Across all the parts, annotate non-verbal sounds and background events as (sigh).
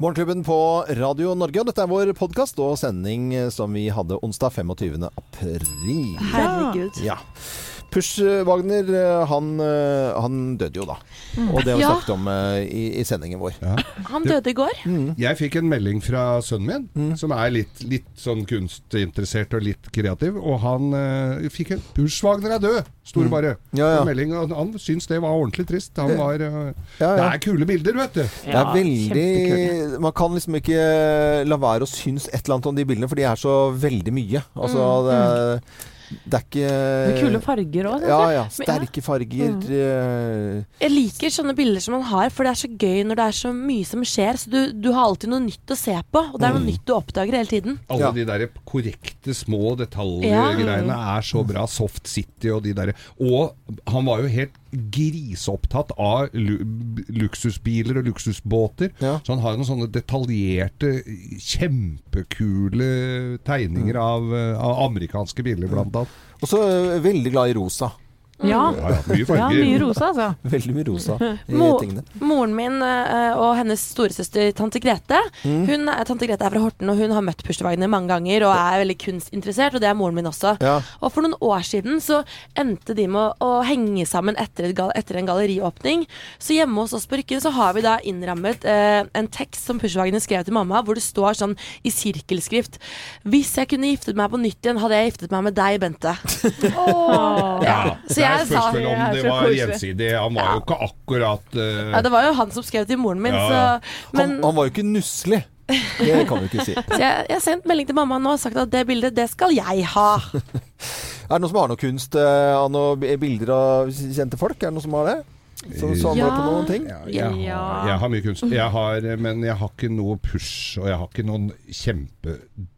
Morgenklubben på Radio Norge, og dette er vår podkast og sending som vi hadde onsdag 25. april. Herregud. Ja. Push Wagner, eh, han, eh, han døde jo da. Og det har vi Ja. snakket om eh, i, i sendingen vår. Han døde i går. Jeg fikk en melding fra sønnen min, som er litt, litt sånn kunstinteressert og litt kreativ. Og han uh, fikk en 'Push Wagner er død, sto det bare. Ja, ja. Melding, han, han syntes det var ordentlig trist. Han var, uh, Ja, Det er kule bilder, vet du. Det er veldig Man kan liksom ikke la være å synes et eller annet om de bildene, for de er så veldig mye. Altså, det, er, det er ikke Med kule farger òg, Ja, ja. Sterke farger. eh, Jeg liker sånne bilder som man har, for det er så gøy når det er så mye som skjer. Så du, du har alltid noe nytt å se på, og det er noe nytt du oppdager hele tiden. Alle Ja. de der korrekte små Ja. detaljgreiene er så bra. Soft City og de der. Og han var jo helt griseopptatt av lu luksusbiler og luksusbåter. Ja. Så han har noen sånne detaljerte, kjempekule tegninger av, eh, av amerikanske biler, blant annet. Og så eh, veldig glad i rosa. Ja. Ja, ja, mye ja, mye rosa, altså. (laughs) Veldig mye rosa i (laughs) Mo tingene. moren min eh, og hennes storesøster tante Grete Mm. hun er, Tante Grete er fra Horten, og hun har møtt Push mange ganger og er veldig kunstinteressert, og det er moren min også. Ja. Og for noen år siden så endte de med å, å henge sammen etter, et etter en galleriåpning. Så hjemme hos oss på Rykken så har vi da innrammet eh, en tekst som Push skrev til mamma, hvor det står sånn i sirkelskrift Hvis jeg kunne giftet meg på nytt igjen, hadde jeg giftet meg med deg, Bente. (laughs) Ja, Så er jeg spørsmål om Det det var koselig. gjensidig. Han var jo ikke akkurat uh... Ja, det var jo han som skrev til moren min, Ja, ja. så Men Han, han var jo ikke nusselig. Det kan vi ikke si. (laughs) Så jeg, jeg har sendt melding til mamma nå og sagt at det bildet, det skal jeg ha. (laughs) Er det noen som har noe kunst eh, av noen bilder av kjente folk? Er det noen som har det? Som samler Ja. på noen ting? ja, jeg, har, jeg har mye kunst. Jeg har, men jeg har ikke noe push, og jeg har ikke noen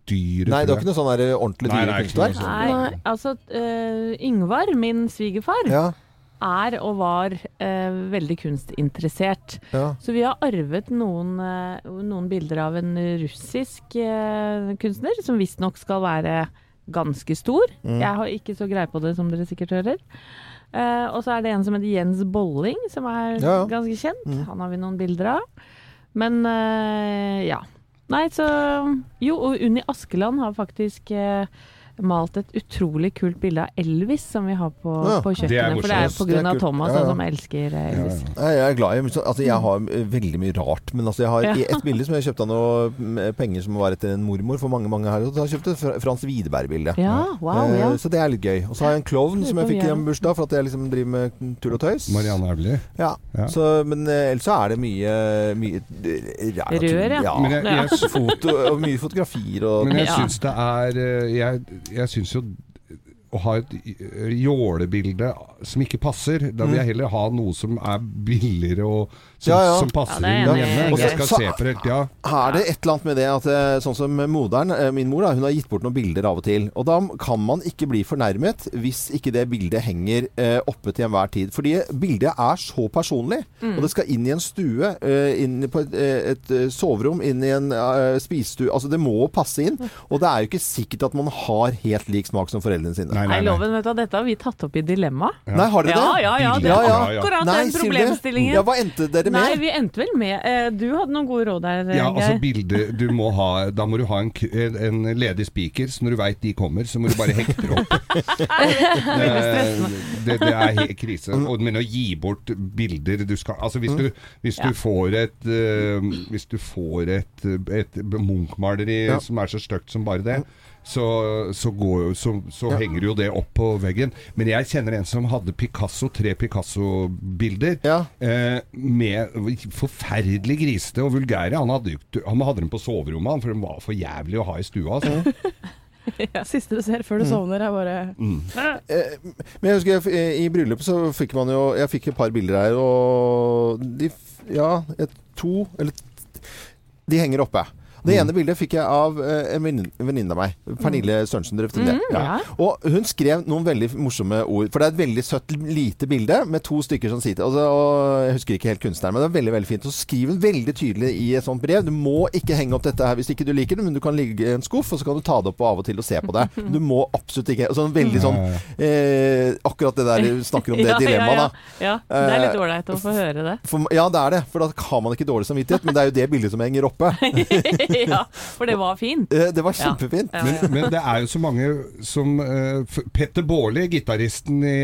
kjempedyre Nei, det var ikke noe sånn der ordentlig dyre er kunstverk? Nei, Nei. altså uh, Yngvar, min svigerfar, Ja, er og var uh, veldig kunstinteressert. ja. Så vi har arvet noen, uh, noen bilder av en russisk eh, kunstner, som visstnok skal være ganske stor. Mm. Jeg har ikke så greie på det, som dere sikkert hører. Eh, og så er det en som heter Jens Bolling, som er Ja, ja. ganske kjent. Mm. Han har vi noen bilder av. Men eh, ja. Nei, så Jo, og Unni Askeland har faktisk eh, malt et utrolig kult bilde av Elvis som vi har på, Ja, på kjøkkenet. For det er Det er av. Thomas, Ja, ja. som elsker eh, Elvis. Jeg er glad i Altså, jeg har eh, veldig mye rart, men altså, jeg har Ja. et bilde som jeg kjøpte av noe mm, penger som var etter en mormor for mange mange her, kjøpte jeg Fra- Frans Widerberg-bilde. Ja, wow, Eh, ja. Så det er litt gøy. Og så har jeg en klovn som jeg fikk i en bursdag for at jeg liksom driver med tull og tøys. Marianne Aulie. Ja. Ja. Så, men eh, ellers så er det mye, mye eh. Rør, ja. Men jeg, jeg, Foto, og mye fotografier og men jeg Ja. syns det er eh, Jeg, jeg syns jo å ha et eh, jålebilde som ikke passer, da vil jeg heller ha noe som er billigere og som. Ja, ja. som passer Ja, inn hjemme. Og så- skal så- se på det hele tida. Er det et eller annet med det at eh, sånn som moderen, eh, min mor, da, hun har gitt bort noen bilder av og til. Og da kan man ikke bli fornærmet hvis ikke det bildet henger eh, oppe til enhver tid. Fordi bildet er så personlig. Mm. Og det skal inn i en stue, eh, inn på et, et soverom, inn i en uh, spisestue. Altså det må passe inn. Og det er jo ikke sikkert at man har helt lik smak som foreldrene sine. Nei, Nei, nei, loven, vet du, dette har vi tatt opp i Dilemma. Nei, har dere det? ja, ja. ja. Det er akkurat Nei, den problemstillingen. Ja, hva endte dere med? Nei, vi endte vel med eh, Du hadde noen gode råd der, Ja, altså Geir. bilde du må ha, Da må du ha en, en ledig spiker, så når du veit de kommer, så må du bare hekte (laughs) det opp. Eh, det, det er helt krise. Og, men å gi bort bilder du skal Altså hvis du, hvis du Ja. får et eh, Hvis du får et, et Munch-maleri Ja. som er så stygt som bare det, så, så, går, så, så Ja. henger jo det opp på veggen. Men jeg kjenner en som hadde Picasso, tre Picasso-bilder. Ja. Eh, med forferdelig grisete og vulgære. Han hadde, han hadde dem på soverommet, han, for de var for jævlig å ha i stua. Altså. (laughs) Siste du ser før du sovner, er bare Eh, Men jeg husker jeg, eh, i bryllupet så fikk man jo Jeg fikk et par bilder her, og de Ja, et, to eller De henger oppe. Det ene bildet fikk jeg av eh, en venninne av meg. Pernille Sørensen drøftet det. ja. Og hun skrev noen veldig morsomme ord. For det er et veldig søtt, lite bilde med to stykker som sitter og, og Jeg husker ikke helt kunstneren, men det er veldig veldig fint. Så skriver hun veldig tydelig i et sånt brev Du må ikke henge opp dette her hvis ikke du liker det, men du kan ligge i en skuff, og så kan du ta det opp av og til og se på det. (laughs) Du må absolutt ikke Sånn veldig sånn eh, Akkurat det der du snakker om det (laughs) Ja, ja, dilemmaet, ja. da. Ja, det er litt Eh, ålreit å få høre det. For, ja, det er det. For da har man ikke dårlig samvittighet. Men det er jo det bildet som henger oppe. (laughs) (laughs) ja, for det var fint. Eh, Det var kjempefint. Ja, Men, men det er jo så mange som uh, Petter Baarli, gitaristen i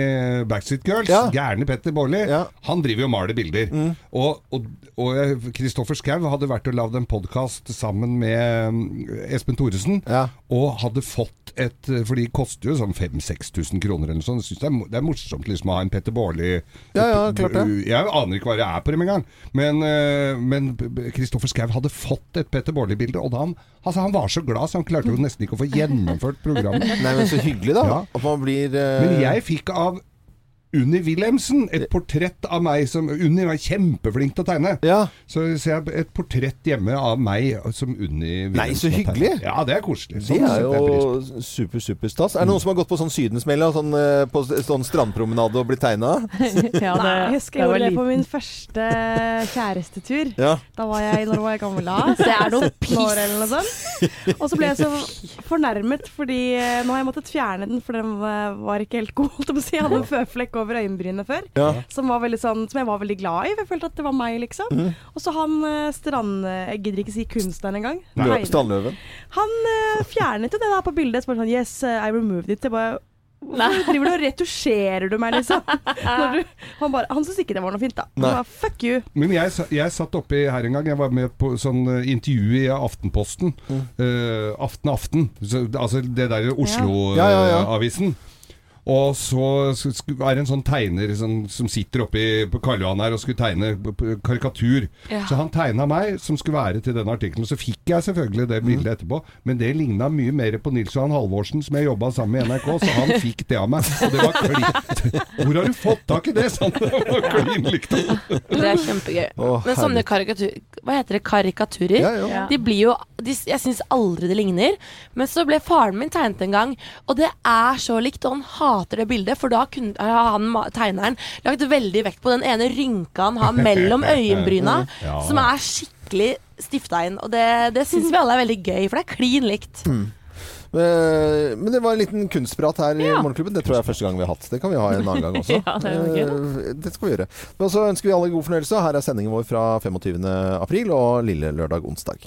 Backstreet Girls, Ja. gærne Petter Baarli, Ja. han driver jo og maler bilder. Og, og, og Kristoffer Schou hadde vært og lagd en podkast sammen med mm, Espen Thoresen, Ja. og hadde fått et For de koster jo sånn 5000-6000 kroner eller noe sånt. Syns det, er det er morsomt liksom å ha en Petter Baarli Ja, ja, klart det. Jeg aner ikke hva det er på dem engang. Men eh, men Kristoffer Schou hadde fått et Petter Baarli-bilde, og da han, altså, han var så glad så han klarte jo nesten ikke å få gjennomført programmet. Nei, men så hyggelig, da. Ja. At man blir uh... Men jeg fikk av Unni Wilhelmsen et portrett av meg som Unni var kjempeflink til å tegne. Ja. Så ser jeg et portrett hjemme av meg som Unni Wilhelmsen. Nei, så hyggelig. Ja, det er koselig. Det Sånn er jeg pris på. jo super, super stas. Er det noen som har gått på sånn sydensmell sånn, eh, på sånn strandpromenade og blitt tegna? (laughs) Ja, Nei, jeg husker jeg var gjorde det på min første kjærestetur. Ja. Da var jeg når var jeg gammel da? (laughs) Det er noe 17 eller noe sånt. (laughs) Og så ble jeg så fornærmet fordi eh, nå har jeg måttet fjerne den, for den eh, var ikke helt god. holdt Jeg på å si. Jeg hadde en føflekk over øyenbrynene før. Ja. Som, var sånn, som jeg var veldig glad i. for Jeg følte at det var meg, liksom. Mm. Og så han eh, Strand... Jeg gidder ikke si kunstneren engang. Lø- Strandløven. Han uh, fjernet jo det da på bildet. Bare sånn Yes, eh, I removed it. Jeg bare Hvorfor driver du og retusjerer du meg, liksom? (laughs) Når du, han bare, han syntes ikke det var noe fint, da. Han bare, Fuck you. Men jeg, jeg satt oppi her en gang. Jeg var med på sånn intervju i Aftenposten. Mm. Uh, aften Aften. Så, altså det der Ja, ja, ja. Og så er det en sånn tegner som, som sitter oppe i- på Karl Johan her og skulle tegne karikatur. Ja. Så han tegna meg som skulle være til denne artikkelen. Så fikk jeg selvfølgelig det Mm. bildet etterpå, men det ligna mye mer på Nils Johan Halvorsen, som jeg jobba sammen med i NRK, så han (laughs) fikk det av meg. Og det var klin Hvor har du fått tak i det? Sånn, (laughs) det var klin likt. Det er kjempegøy. Å, Men sånne karikatur... Hva heter det? Karikaturer? Ja, ja. De blir jo de, Jeg syns aldri det ligner. Men så ble faren min tegnet en gang, og det er så likt, og han hater det bildet. For da kunne har han tegneren lagt veldig vekt på den ene rynka han har mellom (laughs) øyenbryna, Ja. som er skikkelig stifta inn. Og det, det syns vi alle er veldig gøy, for det er klin likt. Eh, Men det var en liten kunstprat her i Morgenklubben. Det tror jeg er første gang vi har hatt. Det kan vi ha en annen gang (laughs) også. Ja, det Eh, det skal vi gjøre. Men så ønsker vi alle god fornøyelse. Her er sendingen vår fra 25. april og lille lørdag onsdag.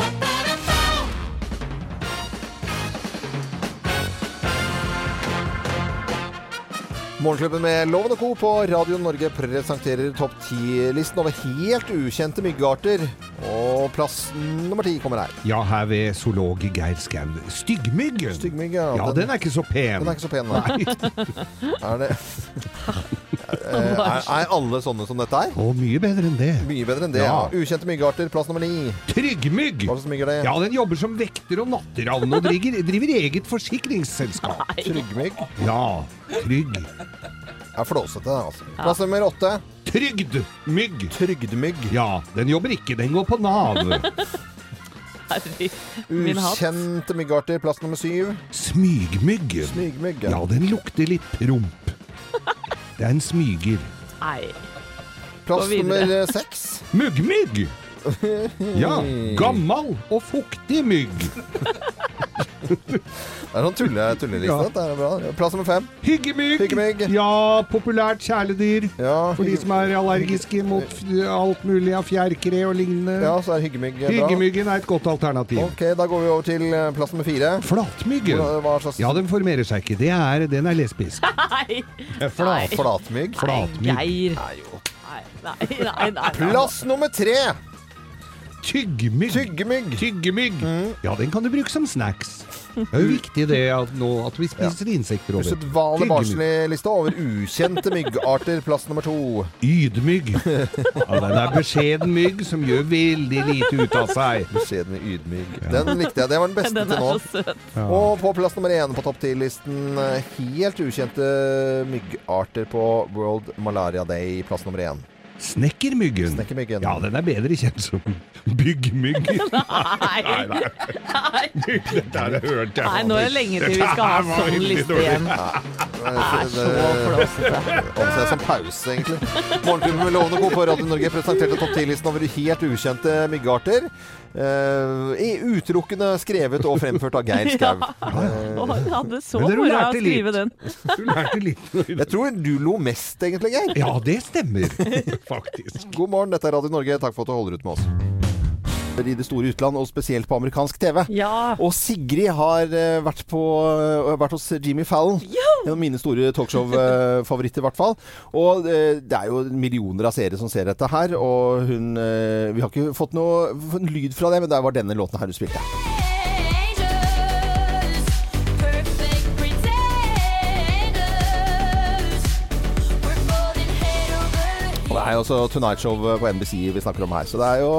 Morgenklubben med Loven og Co. på Radio Norge presenterer topp 10-listen over helt ukjente myggarter. Og plass nummer ti kommer her. Ja, her ved zoolog Geir Skau. Styggmyggen. Styggmygg, ja. Ja, den er ikke så pen. Den er ikke så pen, nei. (laughs) er det (laughs) er, er alle sånne som dette er? Og mye bedre enn det. Mye bedre enn det. Ja. Ja. Ukjente myggarter, plass nummer ni. Tryggmygg. Hva slags mygg er det? Ja, den jobber som vekter og natteravn og driver, driver eget forsikringsselskap. Tryggmygg. Ja, trygg. Er flåsete, altså. Plass nummer åtte. Trygdmygg. Trygdmygg. Ja, den jobber ikke, den går på Nav. (laughs) Ukjente myggarter, plass nummer syv. Smygmygg. Smygmygg. Ja, den lukter litt promp. Det er en smyger. Nei. Plass nummer eh, seks. (laughs) Muggmygg. Ja, gammal og fuktig mygg. (laughs) Det er sånn tulle, tulleliste. Ja. Det er bra. Plass nummer fem. Hyggemygg. Hyggemygg. Ja, populært kjæledyr. Ja, For de som er allergiske mot alt mulig av fjærkre og lignende. ja så er hyggemygg bra. Hyggemyggen er et godt alternativ. Ok, da går vi over til eh, plass nummer fire. Slags Ja, den formerer seg ikke. Det er, den er lesbisk. (laughs) Nei. Flat. flatmygg? Flatmygg. Geir. Nei, jo. Nei, nei, nei. nei, nei. Plass nummer tre. Tyggemygg. Tyggemygg. Tyggemygg. Mm. Ja, den kan du bruke som snacks. Det er jo viktig det at, nå, at vi spiser insekter over. Usedvanlig barnslig liste over ukjente myggarter. Plass nummer to. Ydmygg. Ja, den er beskjeden mygg som gjør veldig lite ut av seg. Beskjeden ydmygg. Den likte jeg. Det var den beste Den til nå. så søt. Og på plass nummer én på topp ti-listen helt ukjente myggarter på World Malaria Day. Plass nummer én. Snekkermyggen. Snekkermyggen. Ja, den er bedre kjent som byggmyggen. (laughs) Nei. nei. Dette har jeg hørt. jeg. Nei, nå er det lenge til vi skal ha sånn liste igjen. Det er Så flåsete. Anser som pause, egentlig. Morgenklubben med Lovende Co. på Radio Norge presenterte topp 10-listen over helt ukjente myggarter. Uh, i- utelukkende skrevet og fremført av Geir Skau. (laughs) Ja. Uh, hadde så moro å lærte litt. skrive den. Du lærte litt. Jeg tror du lo mest, egentlig, Geir. Ja, det stemmer, (laughs) faktisk. God morgen, dette er Radio Norge. Takk for at du holder ut med oss. I det store utland, og spesielt på amerikansk TV. Ja. Og Sigrid har eh, vært, på, eh, vært hos Jimmy Fallon. En av mine store talkshow-favoritter, i hvert fall. Og eh, det er jo millioner av seere som ser dette her. Og hun Vi har ikke fått noe lyd fra det, men det var denne låten her hun spilte. Er jo også Tonight Show på NBC vi snakker om her. Så det er jo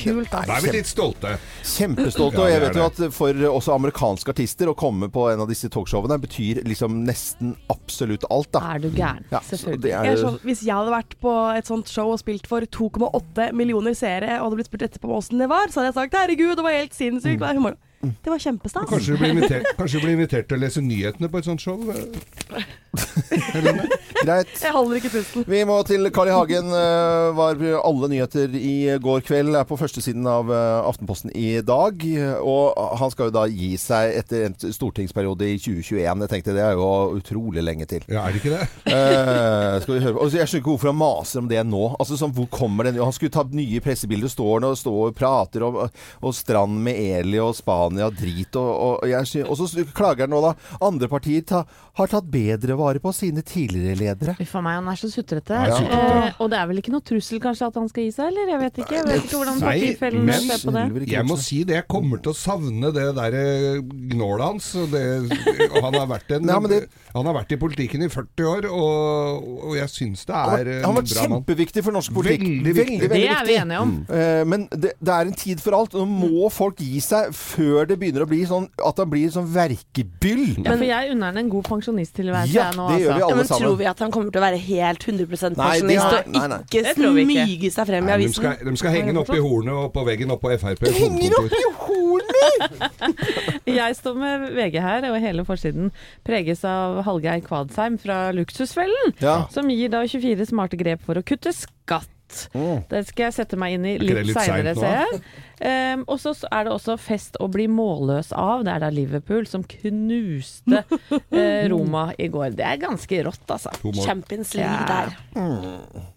Kult, da. Da er vi litt stolte. Kjempestolte. (laughs) Og jeg vet er jo at for også amerikanske artister å komme på en av disse talkshowene betyr liksom nesten absolutt alt, da. Er du gæren? Ja, Selvfølgelig. det Jeg er er sånn, hvis jeg hadde vært på et sånt show og spilt for 2,8 millioner seere, og hadde blitt spurt etterpå åssen det var, så hadde jeg sagt 'herregud, det var helt sinnssykt'. Og jeg humor. Det var kjempestas. Kanskje du blir invitert, kanskje du blir invitert til å lese nyhetene på et sånt show? (laughs) Greit. Jeg holder ikke pusten. Vi må til Carl I. Hagen. eh, Var alle nyheter i går kveld. Er på førstesiden av eh, Aftenposten i dag. Og han skal jo da gi seg etter en stortingsperiode i 2021. Jeg tenkte det er jo utrolig lenge til. Ja, er det ikke det? (laughs) Eh, skal vi høre på. Jeg skjønner ikke hvorfor han maser om det nå. Altså sånn, hvor kommer den? Han skulle ta nye pressebilder. Står han og står og prater om og strand med Eli og Spania drit. Og, og, og, jeg, og så klager han nå, da. Andre partier ta, har tatt bedre vare på sine tidligere ledere. Uff a meg, han er så sutrete. Ja, ja. Eh, og det er vel ikke noe trussel kanskje at han skal gi seg, eller? Jeg vet ikke. Jeg vet ikke hvordan partifellene ser på det. Jeg må si det, jeg kommer til å savne det der eh, gnålet hans. Det, han, har vært en, (laughs) Nei, men det- han har vært i politikken i 40 år, og, og jeg syns det er han har vært kjempeviktig for norsk politikk. Veldig. Veldig, veldig Det er vi enige om. Eh, men det, det er en tid for alt. Nå må folk gi seg før det begynner å bli sånn at han blir sånn verkebyll. Ja, for jeg unner han en god pensjonisttilværelse, Ja, jeg nå, det gjør vi altså. alle Ja, men sammen. At han kommer til å være helt 100 Nei, det pensjonist og ikke Det tror smyge seg frem i Nei, de, skal, de skal henge den opp i hornet og på veggen opp på Frp. Henger opp i hornet! (laughs) Jeg står med VG her, og hele forsiden preges av Hallgeir Kvadsheim fra Luksusfellen, Ja. som gir da 24 smarte grep for å kutte skatt. Det skal jeg sette meg inn i litt litt seinere, ser jeg. Um, og så er det også fest å bli målløs av. Det er da Liverpool som knuste uh, (laughs) Roma i går. Det er ganske rått, altså. Champions League Ja. der.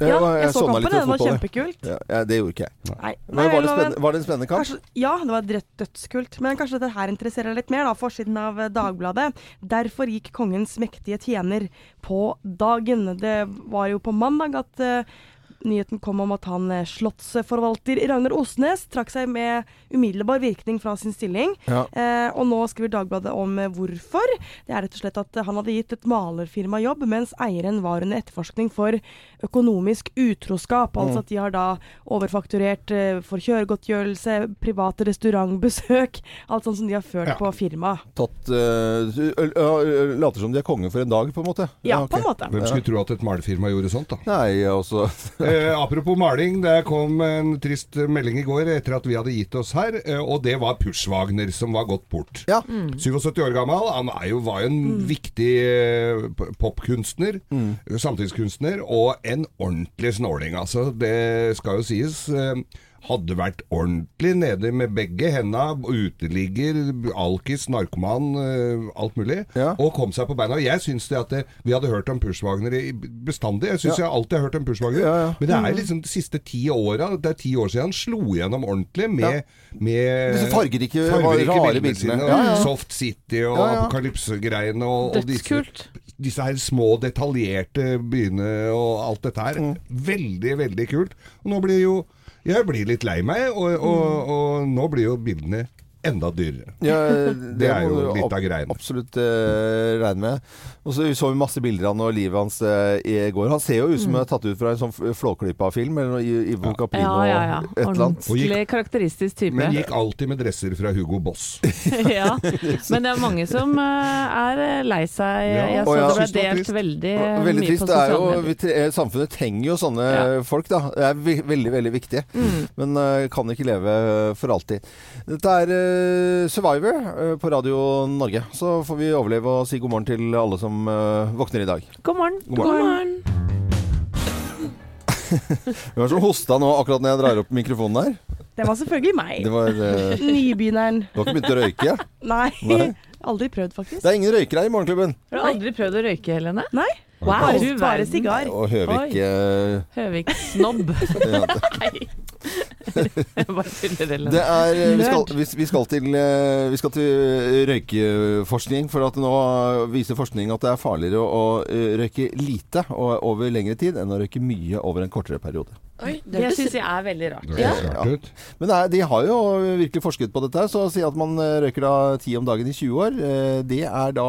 Ja, jeg så sovna kampen, det var kjempekult. Ja, det gjorde ikke jeg. Nei, Men var, det var det en spennende kamp? Kanskje, ja, det var dødskult. Men kanskje dette her interesserer litt mer, da. Forsiden av eh, Dagbladet. Derfor gikk kongens mektige tjener på dagen. Det var jo på mandag at uh, nyheten kom om at han eh, slottsforvalter Ragnar Osnes trakk seg med umiddelbar virkning fra sin stilling. Ja. Eh, og nå skriver Dagbladet om hvorfor. Det er rett og slett at han hadde gitt et malerfirma jobb, mens eieren var under etterforskning for økonomisk utroskap. Altså at de har da overfakturert eh, for kjøregodtgjørelse, private restaurantbesøk, alt sånt som de har ført Ja. på firmaet. Tatt uh, Later som de er konge for en dag, på en måte? Ja, ok. på en måte. Hvem skulle tro at et malefirma gjorde sånt, da? Nei, altså (laughs) Eh, apropos maling, det kom en trist melding i går etter at vi hadde gitt oss her, eh, og det var Pushwagner som var gått bort. Ja. 77 år gammel. Han er jo, var jo en viktig eh, p- popkunstner, samtidskunstner, og en ordentlig snåling, altså. Det skal jo sies. eh, Hadde vært ordentlig nede med begge henda. Uteligger, alkis, narkoman, eh, alt mulig. Ja. Og kom seg på beina. Jeg syns det at det, vi hadde hørt om Pushwagner bestandig. Jeg syns Ja. jeg alltid har hørt om Pushwagner. Ja, ja. Men det er liksom de siste ti åra. Det er ti år siden han slo gjennom ordentlig med, med Disse fargerike, fargerike rare bildene sine. Ja, ja. Soft City og Ja, ja. apokalypsegreiene og, og Dødskult. disse her små, detaljerte byene og alt dette her. Mm. Veldig, veldig kult. Og nå blir jo Jeg blir litt lei meg, og, og, og nå blir jo bildene enda dyrere. Ja, (laughs) Det er jo litt av greiene. Absolutt uh, regne med. Og så så vi masse bilder av han og livet hans uh, i går. Han ser jo ut som mm. er tatt ut fra en sånn f- Flåklypa-film, eller noe i ja. Caprino Ja, ja, ja. et eller annet. Ordentlig karakteristisk type. Men gikk alltid med dresser fra Hugo Boss. (laughs) ja. Men det er mange som uh, er lei seg. Ja. Jeg så ja. det ble det delt trist. veldig, Veldig mye trist. på Det sosiale medier. samfunnet trenger jo sånne Ja. folk, da. Det er veldig, veldig viktig. Mm. Men uh, kan ikke leve for alltid. Dette er Survivor eh, på Radio Norge. Så får vi overleve og si god morgen til alle som eh, våkner i dag. God morgen. God morgen. (laughs) Hvem er det som hosta nå akkurat når jeg drar opp mikrofonen her? Det var selvfølgelig meg. Det var uh... (laughs) Nybegynneren. Du har ikke begynt å røyke? (laughs) Nei. Nei. Aldri prøvd, faktisk. Det er ingen røykere her i Morgenklubben. Har du aldri prøvd å røyke, Helene? Nei. Wow, Bare, sigar. Og Høvik eh, Høvik-snobb. ja. Bare tuller, Helene. (laughs) Det er eh, vi skal, vi, vi, skal til, eh, vi skal til røykeforskning. For at nå viser forskning at det er farligere å, å eh, røyke lite og over lengre tid enn å røyke mye over en kortere periode. Oi, Det hørtes- syns jeg er veldig rart. Det Ja. rart ut. Men det er, de har jo virkelig forsket på dette. Så å si at man eh, røyker da ti om dagen i 20 år, eh, det er da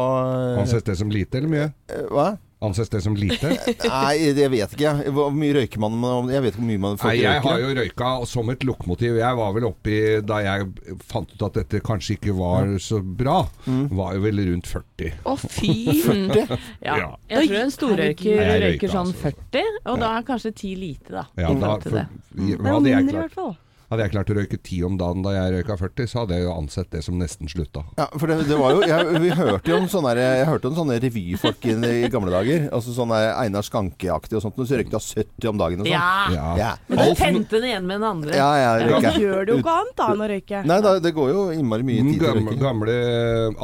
Ansett det som lite eller mye? eh, Hva? Anses det som lite? (laughs) Nei, jeg vet ikke. Hvor mye røyker man? Jeg vet ikke hvor mye man får Nei, jeg har jo røyka som et lokomotiv. Jeg var vel oppi da jeg fant ut at dette kanskje ikke var så bra. Mm. Var jo vel rundt 40. Å, fy! (laughs) 40? Ja. Ja. Jeg tror en storrøyker. Røyker røyker, sånn altså. 40, og da er kanskje 10 lite, da. Ja, da, for, det. ja, Det er hadde, jeg mindre, i klart, hvert fall. Hadde jeg klart å røyke ti om dagen da jeg røyka 40, så hadde jeg jo ansett det som nesten slutta. Ja, for det, det var jo jeg, Vi hørte jo om sånne, jeg hørte om sånne revyfolk i, i gamle dager. Altså sånne Einar Skanke-aktige og sånt. Så røykte jeg 70 om dagen og sånn. Ja! Ja. Ja. Men du tente den igjen med den andre. Ja, ja, Du røyker. gjør det jo ikke annet da enn å røyke. Nei, da, det går jo innmari mye tid til gamle, røyking. gamle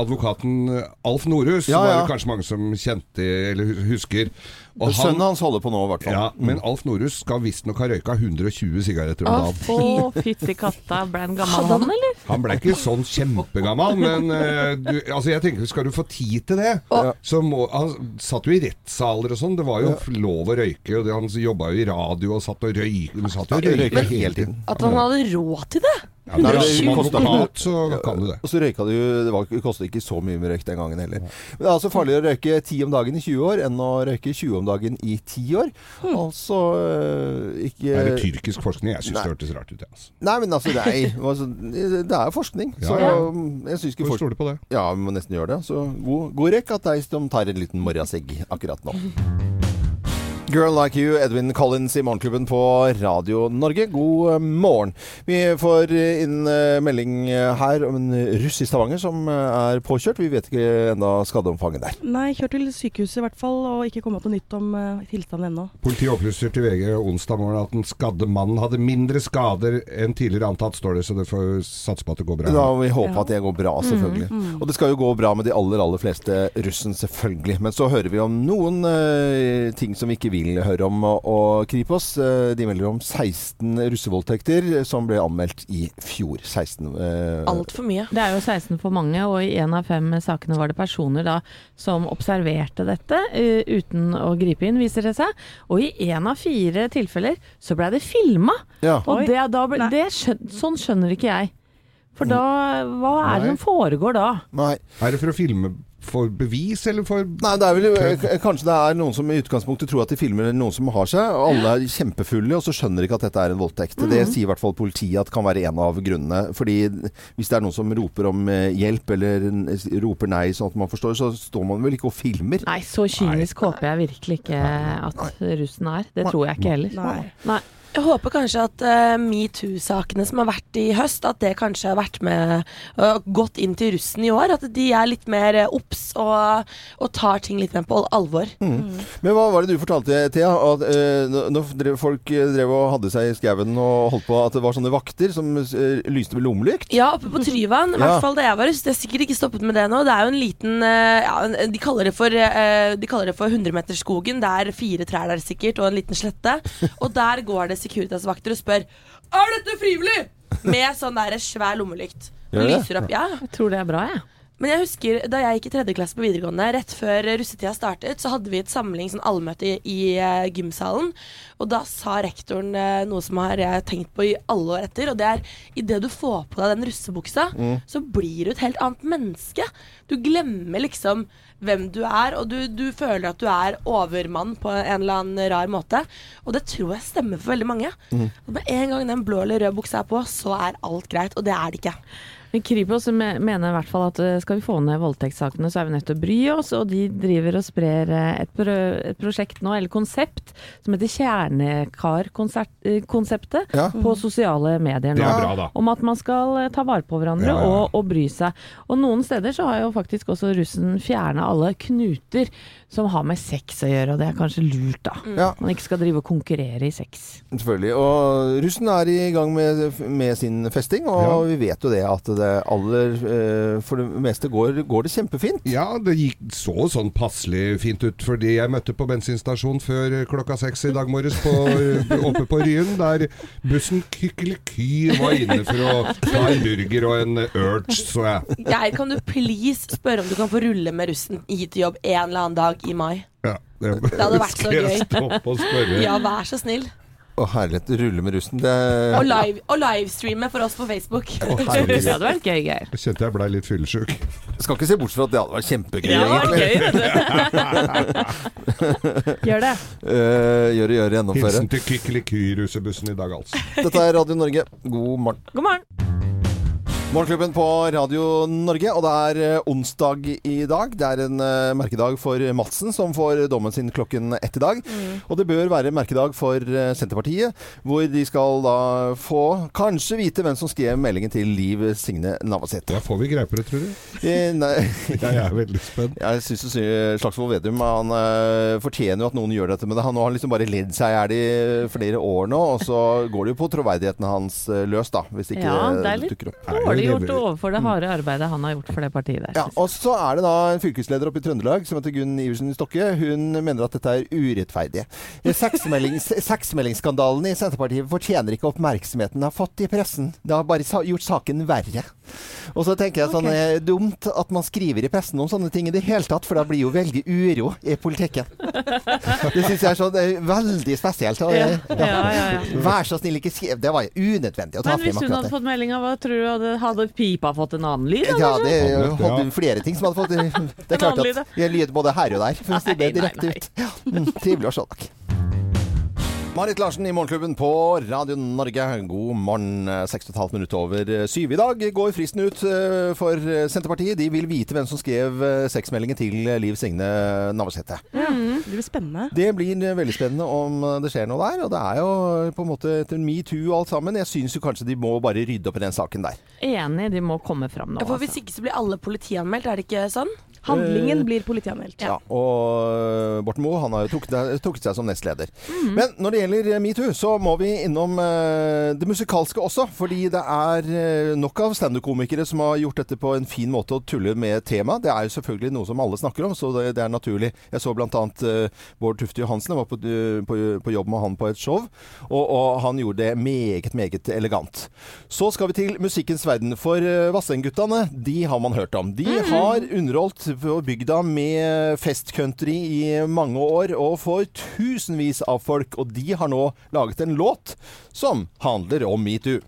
advokaten Alf Norhus Ja, var det kanskje mange som kjente eller husker. Og Sønnen hans holder på nå, i hvert fall. ja, men Alf Norhus skal visstnok ha røyka 120 sigaretter om dagen. Å, fytti katta. Ble han gammel, han, eller? Han ble ikke sånn kjempegammel, men uh, du, altså jeg tenker, skal du få tid til det Ja. så må, Han satt jo i rettssaler og sånn. Det var jo lov å røyke. Og det, han jobba jo i radio og satt og røyke. Han satt jo og røyka hele tiden. At han hadde råd til det! Ja, det, det koster- advokat så kan du det. Og så røyka du Det var- det kostet ikke så mye med røyk den gangen heller. Men det er altså farligere å røyke 10 om dagen i 20 år enn å røyke 20 om dagen i 10 år. Altså øh, ikke Er det tyrkisk forskning? Jeg syns det hørtes rart ut. Altså. Nei, men altså, det er, (laughs) altså, det er forskning. Ja, Så ja. jeg syns ikke Får folk stole på det. Ja, vi må nesten gjøre det. Så god, god røyk at deg som tar en liten morrasegg akkurat nå. Girl Like You, Edwin Collins i Morgenklubben på Radio Norge. God eh, morgen. Vi får eh, inn eh, melding her om en russ i Stavanger som er påkjørt. Vi vet ikke enda skadeomfanget der. Nei, kjørt til sykehuset i hvert fall, og ikke kommet noe nytt om tilstanden ennå. Politiet opplyser til VG onsdag morgen at den skadde mannen hadde mindre skader enn tidligere antatt, står det. Så det får satse på at det går bra. Da vi håpe Ja. at det går bra, selvfølgelig. Og det skal jo gå bra med de aller, aller fleste russen, selvfølgelig. Men så hører vi om noen uh, ting som vi ikke vil høre om. Og, Kripos eh, de melder om 16 russevoldtekter som ble anmeldt i fjor. 16 eh, Altfor mye. Det er jo 16 for mange, og i én av fem sakene var det personer da som observerte dette uh, uten å gripe inn, viser det seg. Og i én av fire tilfeller så blei det filma! Ja. Og det, da, ble- det skjøn, sånn skjønner ikke jeg. For da Hva er det Nei. som foregår da? Nei. Er det for å filme for bevis, eller for Nei, det er vel Kanskje det er noen som i utgangspunktet tror at de filmer noen som har seg, alle er kjempefulle, og så skjønner de ikke at dette er en voldtekt. Det sier i hvert fall politiet at kan være en av grunnene. Fordi hvis det er noen som roper om eh, hjelp, eller roper nei sånn at man forstår, så står man vel ikke og filmer. Nei, så kynisk håper jeg virkelig ikke at russen er. Det tror jeg ikke heller. Nei. Nei. Jeg håper kanskje at uh, metoo-sakene som har vært i høst, at det kanskje har vært med og gått inn til russen i år. At de er litt mer obs og, og tar ting litt mer på alvor. Men hva var det du fortalte, Thea? At uh, når- drev, folk drev og hadde seg i skauen og holdt på at det var sånne vakter som lyste med lommelykt? Ja, oppe på Tryvann. I hvert fall da jeg var russ. Det er sikkert ikke stoppet med det nå. Det er jo en liten ja, De kaller det for, uh, de kaller det for 100-meterskogen. Det er fire trær der sikkert, og en liten slette. Og der går det Securitas-vakter og spør Er dette frivillig! Med sånn der svær lommelykt. Og? Lyser opp. Ja. Jeg tror det er bra, jeg. Men jeg husker da jeg gikk i tredje klasse på videregående, rett før russetida startet, så hadde vi et samling, sånn allmøte i, i eh, gymsalen. Og da sa rektoren eh, noe som har jeg tenkt på i alle år etter, og det er idet du får på deg den russebuksa, så blir du et helt annet menneske. Du glemmer liksom hvem du er, og du, du føler at du er overmann på en eller annen rar måte. Og det tror jeg stemmer for veldig mange. Mm. Med en gang den blå eller røde buksa er på, så er alt greit, og det er det ikke. Men Kripos me- mener i hvert fall at eh, skal vi få ned voldtektssakene, så er vi nødt til å bry oss. Og de driver og sprer eh, et, pro et prosjekt nå, eller konsept, som heter Kjernekar-konseptet Ja. på sosiale medier Det nå. er bra, da. Om at man skal eh, ta vare på hverandre Ja, ja. Og, og bry seg. Og noen steder så har jo faktisk også russen fjerna alle knuter som har med sex å gjøre, og det er kanskje lurt, da. Ja. Man ikke skal drive og konkurrere i sex. Selvfølgelig. Og russen er i gang med, med sin festing, og Ja. vi vet jo det at det aller eh, For det meste går, går det kjempefint. Ja, det gikk så sånn passelig fint ut, fordi jeg møtte på bensinstasjonen før klokka seks i dag morges på, oppe på Ryen, der bussen Kykkeliky var inne for å ta en burger og en urge, så jeg. Geir, kan du please spørre om du kan få rulle med russen hit til jobb en eller annen dag i mai? Ja, det, hadde vært så gøy. Ja, vær så snill. Å herlighet, rulle med russen. Det Og, live, og livestreame for oss på Facebook. Å, (laughs) Det hadde vært gøy, Geir. Jeg kjente jeg blei litt fyllesyk. Skal ikke se bort fra at det hadde vært kjempegøy, Ja, det Gøy, (laughs) gjør det. Uh, Gjør det. gjør gjøre, gjennomføre. Hilsen til Kykeliky-russebussen i dag, altså. Dette er Radio Norge. God morgen. God morgen. Morgenklubben på Radio Norge, og det er eh, onsdag i dag. Det er en uh, merkedag for Madsen, som får dommen sin klokken ett i dag. Og det bør være merkedag for uh, Senterpartiet, hvor de skal da få kanskje vite hvem som skrev meldingen til Liv Signe Navarsete. Ja, får vi greie på det, tror du? Eh, nei, (laughs) Jeg er veldig spent. jeg syns Slagsvold Vedum han uh, fortjener jo at noen gjør dette med det. Han har liksom bare ledd seg i hjel i flere år nå, og så går det jo på troverdigheten hans løs, da. Hvis ikke Ja, det er dukker opp. Er Dårlig gjort lever- overfor det harde arbeidet han har gjort for det partiet der. Ja, og så er det da en fylkesleder oppe i Trøndelag som heter Gunn Iversen Stokke. Hun mener at dette er urettferdig. Sexmeldingsskandalen (laughs) seksmeldingsskandalen i Senterpartiet fortjener ikke oppmerksomheten den har fått i pressen. Det har bare gjort saken verre. Og så tenker jeg sånn okay. eh, dumt at man skriver i pressen om sånne ting i det hele tatt, for da blir jo veldig uro i politikken. (laughs) Det syns jeg er sånn eh, veldig spesielt. Og, Ja, eh, ja, ja, ja. Vær så snill, ikke skriv Det var unødvendig å ta Men hvis hun hadde det. fått meldinga, hva tror du hadde, hadde pipa fått en annen lyd? Ja, det hadde flere ting som hadde fått (laughs) Det er klart at jeg lyder både her og der, for å si det direkte ut. Ja, mm, trivelig å se dere. Marit Larsen i Morgenklubben på Radio Norge. God morgen. eh, Seks og et halvt minutt over syv. I dag går fristen ut eh, for eh, Senterpartiet. De vil vite hvem som skrev eh, sexmeldingen til Liv Signe Navarsete. Det blir spennende. Det blir veldig spennende om det skjer noe der. Og det er jo på en måte etter metoo og alt sammen. Jeg syns jo kanskje de må bare rydde opp i den saken der. Enig, de må komme fram nå. For Hvis Altså. ikke så blir alle politianmeldt, er det ikke sånn? Handlingen blir politianmeldt. Ja, og øh, Borten Moe han har trukket, trukket seg som nestleder. Mhm. Men når det gjelder eh, metoo, så må vi innom eh, det musikalske også. Fordi det er eh, nok av standup-komikere som har gjort dette på en fin måte å tulle med temaet. Det er jo selvfølgelig noe som alle snakker om, så det, det er naturlig. Jeg så bl.a. Uh, Bård Tufte Johansen. Jeg var på, eh, på, på jobb med han på et show, og, og han gjorde det meget, meget elegant. Så skal vi til musikkens verden. For Vassendguttene, de har man hørt om. De har underholdt på bygda med festcountry i mange år, og for tusenvis av folk. Og de har nå laget en låt som handler om metoo.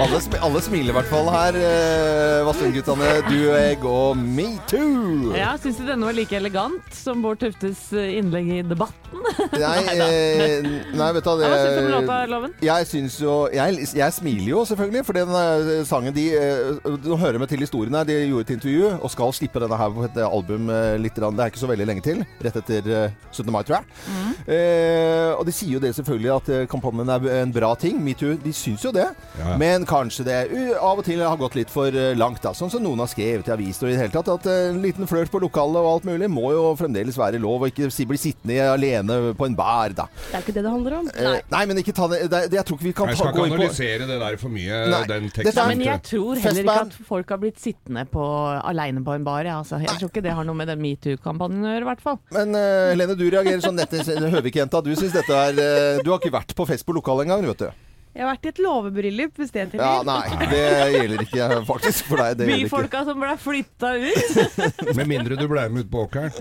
Alle, sm alle smiler i hvert fall her. Eh, Vassendguttene, du, og jeg og metoo. Ja, Syns du denne var like elegant som Bård Tuftes eh, innlegg i Debatten? (laughs) Nei, eh, nei, vet du hva Hva syns du om det låta, Loven? Jeg syns jo jeg, jeg smiler jo selvfølgelig, for den eh, sangen de eh, Nå hører vi til historien her. De gjorde et intervju og skal slippe denne her på et album eh, litt. Det er ikke så veldig lenge til. Rett etter eh, 17. mai, tror jeg. Eh, og de sier jo det selvfølgelig at eh, kampanjen er en bra ting. Metoo. De syns jo det. Ja. Men kanskje det av og til har gått litt for eh, langt. da, Sånn som noen har skrevet i aviser og i det hele tatt. At eh, en liten flørt på lokalet og alt mulig må jo fremdeles være lov, og ikke bli sittende alene på en bar, da. Det er ikke det det handler om. Nei, nei, men ikke ta det, det, Jeg tror ikke vi kan ta, skal gå ikke inn på analysere det der for mye, Nei, den teksten. er- Men jeg tror heller ikke at folk har blitt sittende på, alene på en bar. Ja, altså. Jeg tror ikke det har noe med den metoo-kampanjen å gjøre, i hvert fall. Men uh, Helene, du reagerer sånn nette Høvik-jenta. Du syns dette er uh, Du har ikke vært på fest på lokalet engang, vet du. Jeg har vært i et låvebryllup, hvis det teller. Ja, nei, det gjelder ikke faktisk for deg. Det. Byfolka som ble flytta ut. Med mindre du ble med ut på åkeren. (laughs)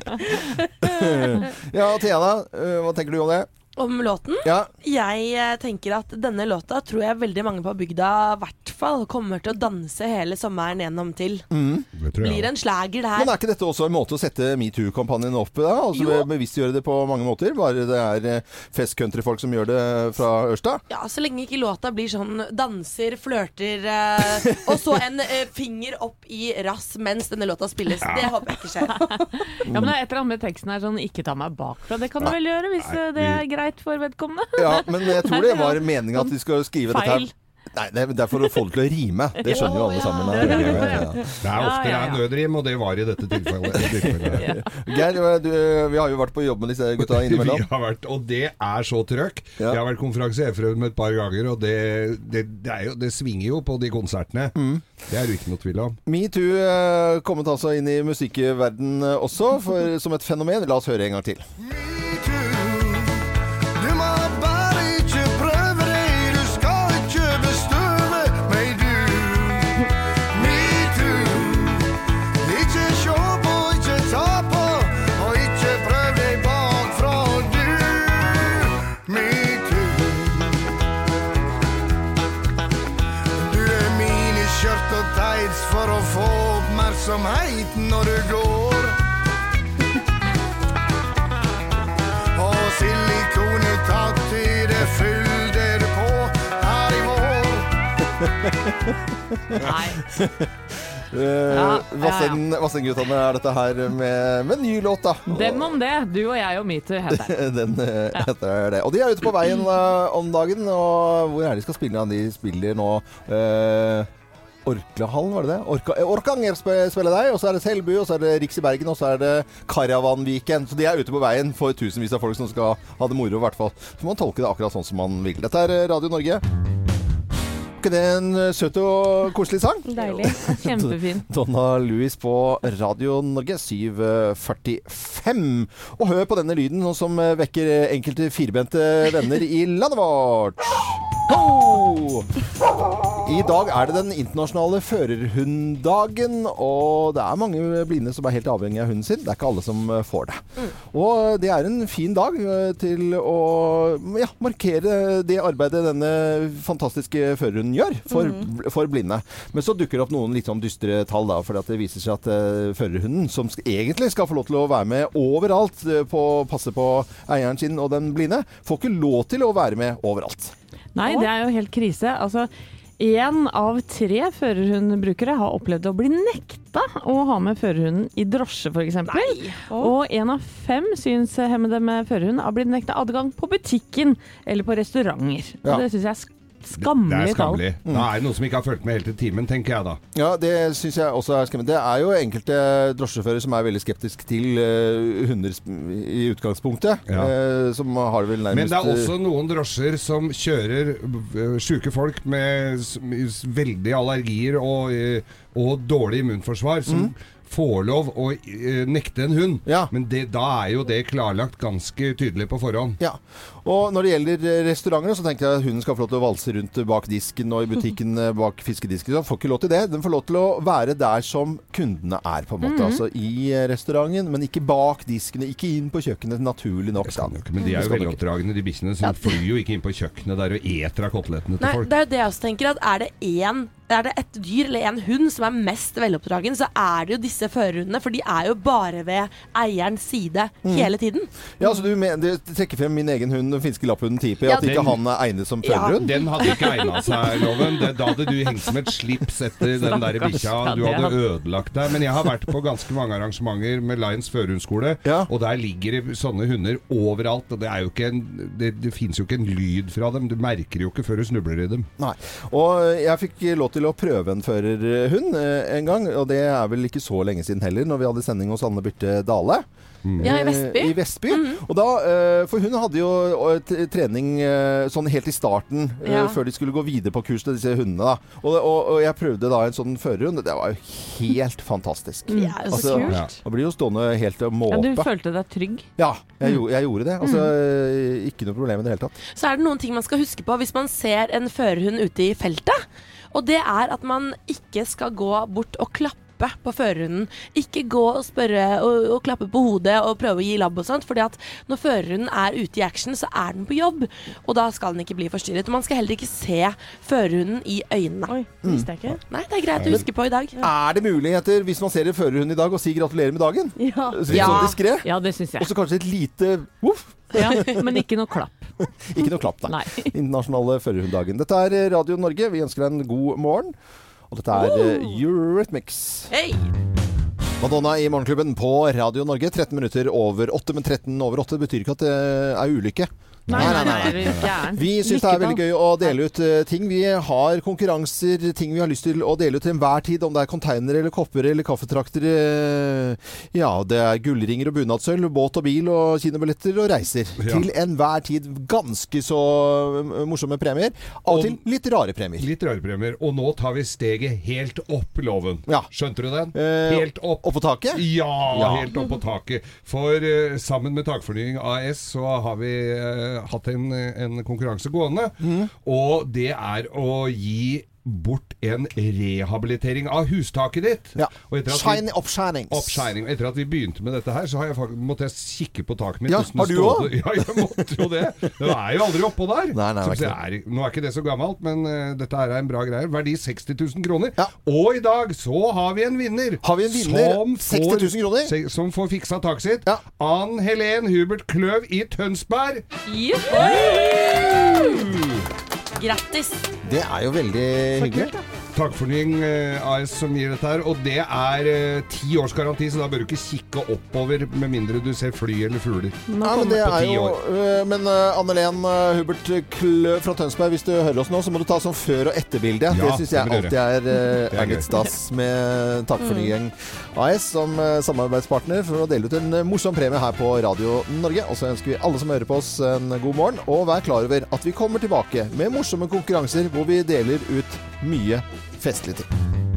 Ja, Thea, eh, hva tenker du om det? Om låten? Ja, Jeg eh, tenker at denne låta tror jeg veldig mange på bygda i hvert fall kommer til å danse hele sommeren gjennom til. Det tror jeg Blir en slager, det her. Men er ikke dette også en måte å sette metoo-kampanjen opp på? Altså bevisstgjøre det på mange måter? Bare det er eh, fest-countryfolk som gjør det fra Ørsta? Ja, Så lenge ikke låta blir sånn danser, flørter eh, Og så en eh, finger opp i rass mens denne låta spilles. Det håper jeg ikke skjer. (laughs) Ja, men det er et eller annet med teksten her sånn 'ikke ta meg bakfra'. Det kan du vel gjøre hvis Nei, eh, det er vi- greit for vedkommende? Ja, men jeg tror det (laughs) var meninga at de skulle skrive dette her Nei, det er- for å få det til å rime. (laughs) Det skjønner jo alle sammen. det er er ofte det er nødrim, og det var i dette tilfellet. (laughs) Geir, vi har jo vært på jobb med disse gutta innimellom. Vi har vært, og det er så trøkk. Jeg har vært konferansierfrøm et par ganger, og det, det, det, er jo, det svinger jo på de konsertene. Mm. Det er det ikke noe tvil om. Metoo eh, kommet altså inn i musikkverden eh, også, for, som et fenomen. La oss høre en gang til. Nei. Uh, (laughs) ja, Vassenden- Vassendguttene er dette her med, med ny låt, da. Dem om det. Du og jeg og metoo heter. (laughs) Den eh, heter det. Og de er ute på veien uh, om dagen. Og hvor er de skal spille? De spiller nå uh, Orklahallen, var det det? Orka, eh, Orkanger spiller deg, og så er det Selbu, og så er det Riks i Bergen, og så er det Karavanviken. Så de er ute på veien for tusenvis av folk som skal ha det moro, i hvert fall. Så man tolke det akkurat sånn som man vil. Dette er eh, Radio Norge. Er ikke det en eh, søt og koselig sang? Deilig. (laughs) Kjempefin. (laughs) Donna Louis på Radio Norge 745. Og hør på denne lyden, som eh, vekker eh, enkelte firbente venner i landet vårt. I dag er det den internasjonale førerhunddagen, og det er mange blinde som er helt avhengig av hunden sin. Det er ikke alle som eh, får det. Og det er en fin dag eh, til å ja, markere det arbeidet denne fantastiske førerhunden gjør for, for blinde. Men så dukker det opp noen litt sånn dystre tall, da, for det viser seg at uh, førerhunden, som egentlig skal få lov til å være med overalt eh, på passe på eieren sin og den blinde, får ikke lov til å være med overalt. Nei, det er jo helt krise. Altså, én av tre førerhundbrukere har opplevd å bli nekta å ha med førerhunden i drosje, f.eks. Og én av fem synshemmede med førerhund har blitt nekta adgang på butikken eller på restauranter. Ja. Det syns jeg er sk- Det skammelig er tall. skammelig. Da er det noen som ikke har fulgt med helt til timen, tenker jeg da. Ja, det syns jeg også er skremmende. Det er jo enkelte drosjesjåfører som er veldig skeptiske til uh, hunder i utgangspunktet. Ja. Uh, som har det vel nærmest Men det er også noen drosjer som kjører uh, sjuke folk med veldig allergier og, og dårlig immunforsvar, som får lov å øh, nekte en hund. Ja. Men det, da er jo det klarlagt ganske tydelig på forhånd. Ja. Og når det gjelder eh, restauranter, så tenker jeg at hunden skal få lov til å valse rundt bak disken og i butikken eh, bak fiskedisken. Så den får ikke lov til det. Den får lov til å være der som kundene er, på en måte. Altså i eh, restauranten, men ikke bak diskene. Ikke inn på kjøkkenet, naturlig nok. Da. ikke, men de er jo veldig den oppdragne, de bikkjene. Så ja. flyr jo ikke inn på kjøkkenet der og eter av kotelettene til Nei, folk. det er jo det jeg også tenker. At er det én er det et dyr eller en hund som er mest veloppdragen, så er det jo disse førerhundene. For de er jo bare ved eierens side Mm. hele tiden. Ja, så du men, det trekker frem min egen hund, den finske lapphunden Tipi, Ja, at ikke den- han er egnet som Ja. førerhund? Den hadde ikke egna seg, Loven. Det, da hadde du hengt som et slips etter den der bikkja. Du hadde hadde- ødelagt deg. Men jeg har vært på ganske mange arrangementer med Lions førerhundskole, Ja. og der ligger det sånne hunder overalt. Og det, er jo ikke en, det, det fins jo ikke en lyd fra dem. Du merker jo ikke før du snubler i dem. Nei. Og jeg fikk lov til å prøve en førerhund eh, en gang, og det er vel ikke så lenge siden heller, når vi hadde sending hos Anne Birte Dale. Ja, i Vestby. Eh, I Vestby. Og da, eh, for hun hadde jo trening sånn helt i starten, Ja. før de skulle gå videre på kurs til disse hundene. Da. Og, og, og jeg prøvde da en sånn førerhund. Det var jo helt fantastisk. De er jo så Altså, kult. Ja. Man blir jo stående helt og Ja, du følte deg trygg? Ja, jeg, gjorde- jeg gjorde det. Altså, eh, Ikke noe problem i det hele tatt. Så er det noen ting man skal huske på hvis man ser en førerhund ute i feltet. Og det er at man ikke skal gå bort og klappe på førerhunden. Ikke gå og spørre og, og klappe på hodet og prøve å gi labb og sånt. fordi at når førerhunden er ute i action, så er den på jobb. Og da skal den ikke bli forstyrret. Og man skal heller ikke se førerhunden i øynene. Oi, det visste jeg ikke. Nei, det er greit å huske på i dag. Er det muligheter, hvis man ser en førerhund i dag, å si gratulerer med dagen? Ja. Så Litt Ja. sånn diskré. Ja, det syns Og jeg. så kanskje et lite voff. Ja, men ikke noe klapp. (laughs) Ikke noe klapp, nei. Nei. Internasjonale førerhunddagen. Dette er Radio Norge. Vi ønsker deg en god morgen. Og dette er uh, Eurythmics. Hey! Madonna i Morgenklubben på Radio Norge. 13 minutter over 8, men 13 over 8 betyr ikke at det er ulykke. Nei, nei, nei, nei. Vi syns det er veldig gøy å dele ut eh, ting. Vi har konkurranser, ting vi har lyst til å dele ut til enhver tid. Om det er konteinere eller kopper eller kaffetrakter. eh, Ja, det er gullringer og bunadssølv, båt og bil og kinobilletter og reiser. Ja. Til enhver tid ganske så eh, morsomme premier. Av og til litt rare premier. Litt rare premier. Og nå tar vi steget helt opp, Loven. Ja. Skjønte du den? Helt opp. Opp på taket? Ja, Ja. helt opp på taket. For sammen med Takfornying AS så har vi hatt en, en konkurranse gående. mm. Og det er å gi bort en rehabilitering av hustaket ditt. Ja. Og etter at vi- Shiny oppshinings. Etter at vi begynte med dette her, så har jeg, måtte jeg kikke på taket mitt. Ja, har du òg? (laughs) Ja, jeg måtte jo det. Det er jo aldri oppå der. Nei, nei, Så er nå er ikke det så gammelt, men uh, dette her er en bra greie. Verdi 60 000 kroner. Ja. Og i dag så har vi en vinner. Har vi en vinner? Som 60 000 kroner? se- Som får fiksa taket sitt. Ja. Ann Helen Hubert Kløv i Tønsberg. Grattis. Det er jo veldig hyggelig. Takfornying eh, AS som gir dette her. Og det er eh, ti års garanti, så da bør du ikke kikke oppover med mindre du ser fly eller fugler. Nei, men det er jo år. øh, Men uh, Anne-Len øh, Hubert Klø fra Tønsberg, hvis du hører oss nå, så må du ta sånn før- og etterbilde. Ja, det syns jeg alltid (laughs) er, er litt stas med Takkfornying AS som samarbeidspartner for å dele ut en morsom premie her på Radio Norge. Og så ønsker vi alle som hører på oss en god morgen, og vær klar over at vi kommer tilbake med morsomme konkurranser hvor vi deler ut mye festlige ting.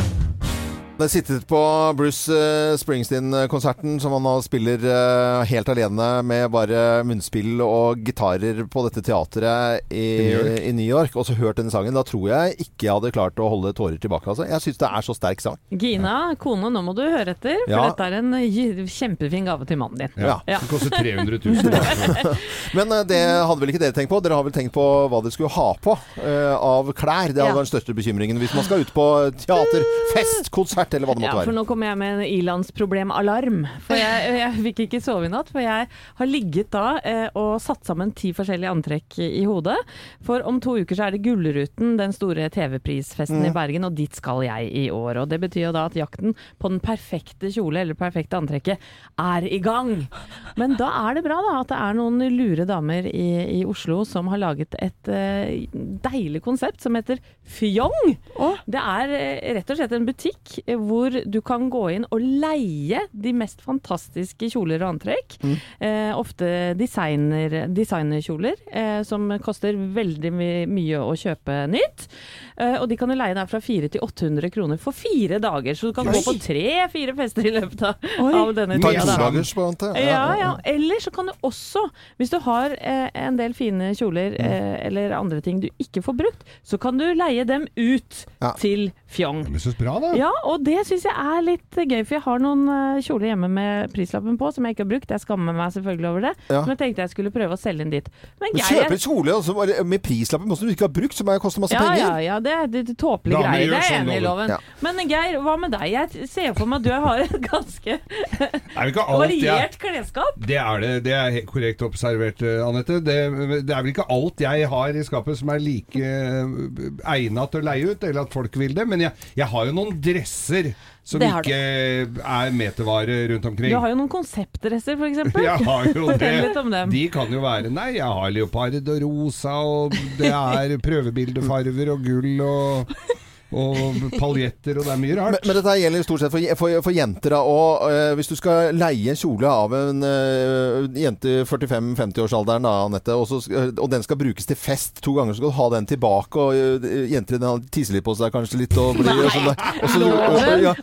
Jeg har sittet på Bruce eh, Springsteen-konserten som han nå spiller eh, helt alene med bare munnspill og gitarer på dette teatret i, I New York. i New York, og så hørt denne sangen. Da tror jeg ikke jeg hadde klart å holde tårer tilbake. Altså. Jeg syns det er så sterk sang. Gina, kone, nå må du høre etter, for Ja. dette er en eh, kjempefin gave til mannen din. Ja. Ja. Det koster 300 000. (laughs) Men det hadde vel ikke dere tenkt på? Dere har vel tenkt på hva dere skulle ha på uh, av klær? Det hadde Ja. vært den største bekymringen hvis man skal ut på teater, fest, konsert eller hva det måtte Ja, måtte for nå kommer jeg med en ilandsproblemalarm. For jeg, (laughs) jeg fikk ikke sove i natt, for jeg har ligget da eh, og satt sammen ti forskjellige antrekk i, hodet. For om to uker så er det Gullruten, den store TV-prisfesten i Bergen, og dit skal jeg i år. Og det betyr jo da at jakten på den perfekte kjole eller perfekte antrekket er i gang. Men da er det bra da at det er noen lure damer i, i Oslo som har laget et eh, deilig konsept som heter Fjong. Det er eh, rett og slett en butikk hvor du kan gå inn og leie de mest fantastiske kjoler og antrekk. Eh, ofte designer, designerkjoler eh, som koster veldig my mye å kjøpe nytt. Eh, og de kan du leie der fra 400 til 800 kroner for fire dager. Så du kan Oi. gå på tre-fire fester i løpet av, av denne tida. Ja. Ja, ja. Eller så kan du også, hvis du har eh, en del fine kjoler eh, eller andre ting du ikke får brukt, så kan du leie dem ut Ja. til Fjong. Men så bra, da. Ja, og det syns jeg er litt gøy, for jeg har noen eh, kjoler hjemme med prislappen på som jeg ikke har brukt. Jeg skammer meg selvfølgelig over det, Ja. men jeg tenkte jeg skulle prøve å selge inn dit. Men Men Geir kjøper en kjole altså, med prislappen som du ikke har brukt, som koster masse ja, penger. ja, ja, det er det er tåpelige greier. Det er sånn, enig i, Loven. Ja. Men Geir, hva med deg? Jeg ser for meg at du har et ganske (laughs) Er ikke alt variert klesskap. Det er det. Det er helt korrekt observert, eh, Anette. Det, det er vel ikke alt jeg har i skapet som er like egna til å leie ut, eller at folk vil det. Men jeg, jeg har jo noen dresser som ikke er metervare rundt omkring. Du har jo noen konseptdresser, f.eks. (laughs) Jeg har jo (laughs) det. De kan jo være Nei, jeg har leopard og rosa, og det er (laughs) prøvebildefarver og gull og, og paljetter, og det er mye rart. men dette gjelder stort sett for, for, for jenter. da, og eh, Hvis du skal leie en kjole av en eh, jente i 45-50-årsalderen, da, Anette, og, så, og den skal brukes til fest to ganger, så skal du ha den tilbake. og eh, Jenter den tisser litt på seg kanskje litt. Og blir, og sånn, ja,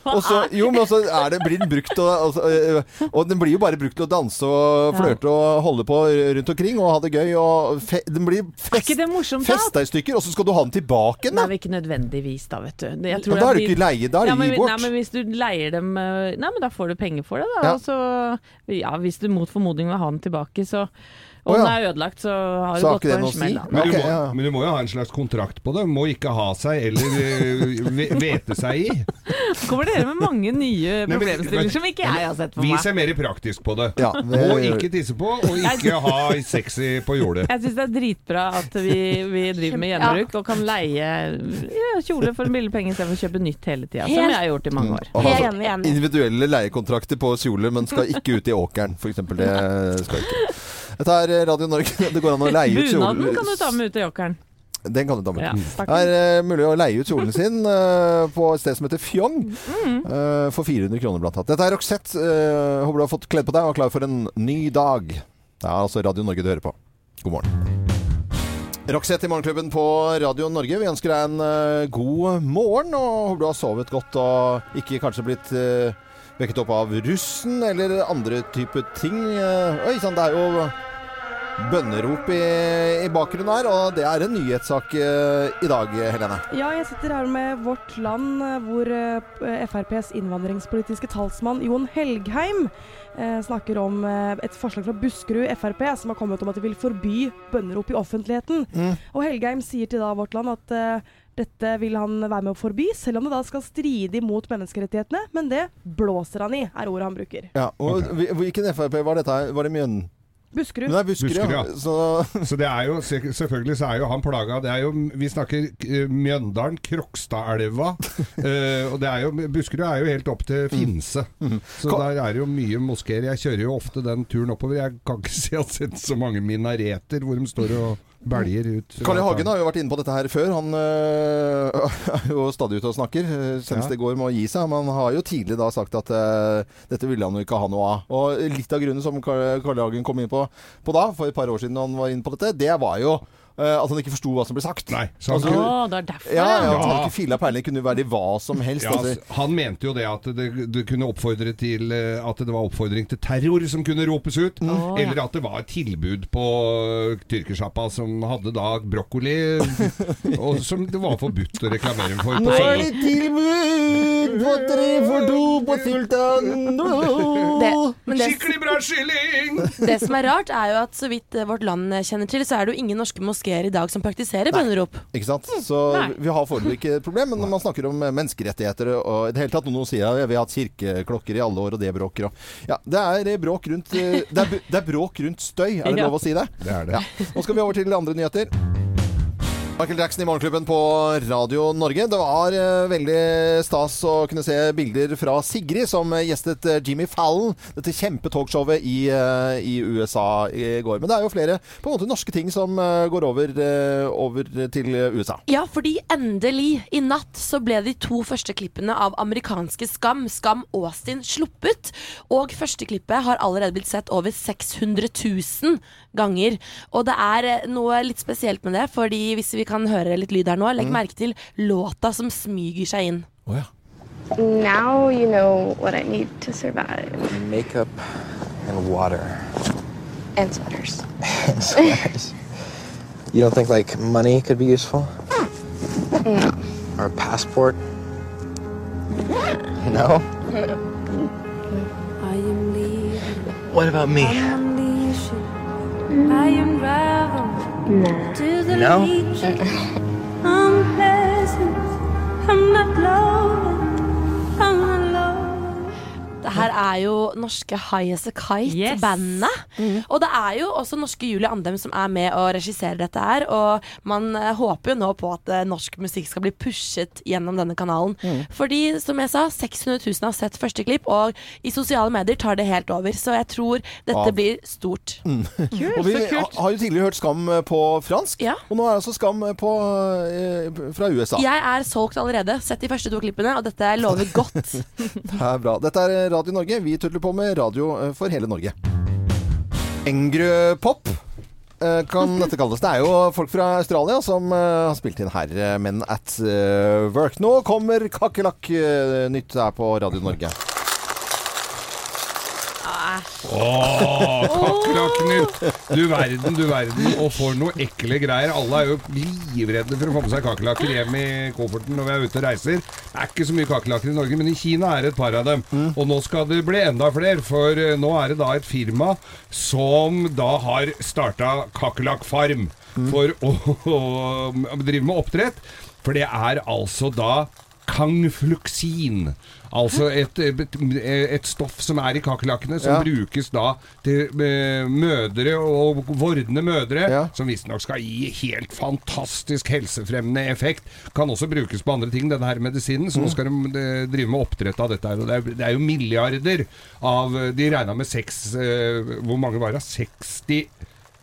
jo, men så er blir den brukt og, og, så, eh, og den blir jo bare brukt til å danse og flørte og holde på rundt omkring og ha det gøy. og fe, Den blir Er fest, det festa i stykker, og så skal du ha den tilbake igjen. Da. men ikke nødvendigvis, da, vet du. Jeg Men tror da er du ikke leie, da er ja, men, gi bort. Nei, men hvis du leier dem eh, Nei, men da får du penger for det, da. Ja. Og så, ja, hvis du mot formodning vil ha den tilbake, så Og den ja. er ødelagt, så har du gått på en smell. si? Men, okay, ja. men du må jo ha en slags kontrakt på det. Må ikke ha seg eller eh, vete seg i. Kommer dere med mange nye problemstillinger som ikke jeg har sett for Vi ser mer praktisk på det. Ja, det- Må ikke tisse på, og ikke ha sexy på jordet. Jeg syns det er dritbra at vi, vi driver med gjenbruk og kan leie kjole for en billig penge istedenfor å kjøpe nytt hele tida, som jeg har gjort i mange år. Og altså, individuelle leiekontrakter på kjoler, men skal ikke ut i åkeren, f.eks. Det skal ikke. Dette er Radio Norge. (laughs) Det går an å leie ut kjolen. Bunaden kan du ta med ut til jokkeren. Den kan du ta med. Ja, Det er uh, mulig å leie ut kjolen sin uh, (laughs) på et sted som heter Fjong. Eh, for 400 kroner blant annet. Dette er Roxette. eh, håper du har fått kledd på deg og er klar for en ny dag. Det er altså Radio Norge du hører på. God morgen. Roxette i Morgenklubben på Radio Norge. Vi ønsker deg en eh, god morgen, og håper du har sovet godt og ikke kanskje blitt eh, vekket opp av russen eller andre typer ting. Eh, oi sann, det er jo bønnerop i, i bakgrunnen her, og det er en nyhetssak eh, i dag, Helene. Ja, jeg sitter her med Vårt Land, eh, hvor eh, FrPs innvandringspolitiske talsmann Jon Helgheim eh, snakker om et forslag fra Buskerud Frp som har kommet om at de vil forby bønnerop i offentligheten. Mm. Og Helgheim sier til da Vårt Land at dette vil han være med å forby, selv om det da skal stride imot menneskerettighetene. Men det blåser han i, er ordet han bruker. Ja, og. Hvilken Frp var dette? her? Var det Mjøn... Buskerud. Er Buskerud, Buskerud, ja. Så Så det er jo, selvfølgelig så er jo han plaga. Det er jo, vi snakker eh, Mjøndalen, Krokstadelva. uh, (laughs) og det er jo, Buskerud er jo helt opp til Finse. Så Ka- der er det jo mye moskeer. Jeg kjører jo ofte den turen oppover. Jeg kan ikke (laughs) si jeg har sett så mange minareter hvor de står og belger ut. Carl I. Hagen har jo vært inne på dette her før. Han øh, (laughs) er jo stadig ute og snakker. øh, Senest Ja. i går med å gi seg. Men han har jo tidlig da sagt at øh, dette ville han jo ikke ha noe av. Og litt av grunnen som Carl I. Hagen kom inn på, på da, for et par år siden han var inne på dette, det var jo at han ikke forsto hva som ble sagt. Nei, så han Altså, Å, det er derfor, Ja, ja, at han ikke filla peiling. Kunne være i hva som helst. Ja, altså. altså, han mente jo det at det, det kunne oppfordre til eh, At det var oppfordring til terror som kunne ropes ut. Mm. Eller at det var et tilbud på uh, tyrkersjappa som hadde da brokkoli, (laughs) og som det var forbudt å reklamere for. Nå På er søndag. det tilbud på tre for to på det, Skikkelig bra kylling! det som er rart, er jo at så vidt eh, vårt land kjenner til, så er det jo ingen norske moskeer i dag som praktiserer bønnerop. Ikke sant? Så Nei. vi har foreløpig ikke et problem. Men når man snakker om eh, menneskerettigheter og i det hele tatt Noen sier at vi har hatt kirkeklokker i alle år, og det bråker og Ja, det er eh, bråk rundt eh, Det er, det er bråk rundt støy, er det Ja. lov å si det? Det er det. Ja. Nå skal vi over til andre nyheter. Michael Jackson i Morgenklubben på Radio Norge. Det var eh, veldig stas å kunne se bilder fra Sigrid, som eh, gjestet eh, Jimmy Fallon, dette kjempetalkshowet i, i USA i går. Men det er jo flere på en måte norske ting som går over, over til USA. Ja, fordi endelig, i natt, så ble de to første klippene av amerikanske Skam, Skam Austin, sluppet. Og første klippet har allerede blitt sett over 600 000 ganger. Og det er noe litt spesielt med det, fordi hvis vi kan høre litt lyd her nå, legg mhm. merke til låta som smyger seg inn. Oh, ja. Now you know what I need to survive. makeup and water. And sweaters. (laughs) and Sweaters. you don't think like money could be useful? No. Or a passport? No? (laughs) I am leaving. What about me? I'm unleashing. I unravel no. No? (laughs) Det her er jo norske High As A Kite-bandet. Og det er jo også norske Julie Andem som er med og regisserer dette her. Og man eh, håper jo nå på at eh, norsk musikk skal bli pushet gjennom denne kanalen. Fordi, som jeg sa, 600 000 har sett første klipp, og i sosiale medier tar det helt over. Så jeg tror dette Av- blir stort. (laughs) Og vi ha- har jo tidligere hørt Skam eh, på fransk, Ja. og nå er altså Skam på, eh, fra USA. Jeg er solgt allerede. Sett de første to klippene, og dette lover godt. (laughs) Det er bra. Dette er Radio Norge. Vi tuller på med radio eh, for hele Norge. Engrø-pop eh, kan dette kalles. Det er jo folk fra Australia som eh, har spilt inn her, men at work. Nå kommer Kakerlakk nytt her på Radio Norge. Åh, kakerlakknytt! Du verden, du verden. Og for noe ekle greier. Alle er jo livredde for å få med seg kakerlakker hjem i kofferten når vi er ute og reiser. Det er ikke så mye kakerlakker i Norge, men i Kina er det et par av dem. Og nå skal det bli enda flere, for eh, nå er det da et firma som da har starta kakerlakkfarm for å, å drive med oppdrett. For det er altså da Kangfluksin. Altså et, et, stoff som er i kakerlakkene, som Ja. brukes da til eh, mødre og vordende mødre, Ja. som visstnok skal gi helt fantastisk helsefremmende effekt. Kan også brukes på andre ting, denne her medisinen. Så nå skal de eh, drive med oppdrett av dette her. Og det er, det er jo milliarder av De regna med seks eh, Hvor mange var det? 60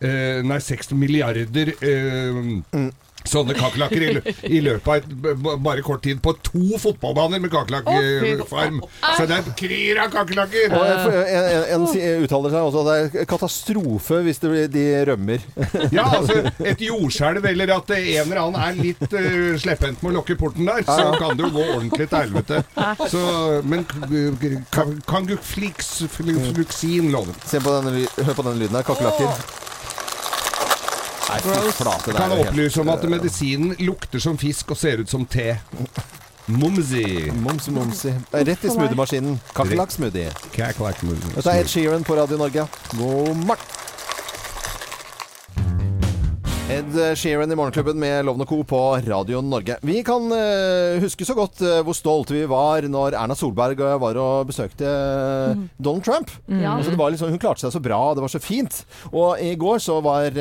eh, Nei, 60 milliarder eh, Sånne kakerlakker i, lø- i løpet av et, bare kort tid på to fotballbaner med kakerlakkfarm. Så det er kryr av kakerlakker! En, en, en, en uttaler seg også at det er katastrofe hvis det blir, de rømmer. (laughs) Ja, altså et jordskjelv eller at en eller annen er litt uh, slepphendt med å lukke porten der, så kan det jo gå ordentlig til helvete. (laughs) Så, men kan, loven. Se på denne, hør på denne lyden her. Kakerlakker. Nei, Gross. flate. det er Kan helt- opplyse om at medisinen lukter som fisk og ser ut som te. Mumsi. Momsi, momsi. Rett i smoothiemaskinen. Kakerlakk-smoothie. Dette er Ed Sheeran på Radio Norge. God morgen! Ed Sheeran i Morgenklubben med Lovende Co. på Radio Norge. Vi kan eh, huske så godt eh, hvor stolte vi var når Erna Solberg eh, var og besøkte eh, Donald Trump. Mm. Altså, det var liksom, hun klarte seg så bra, det var så fint. Og i går så var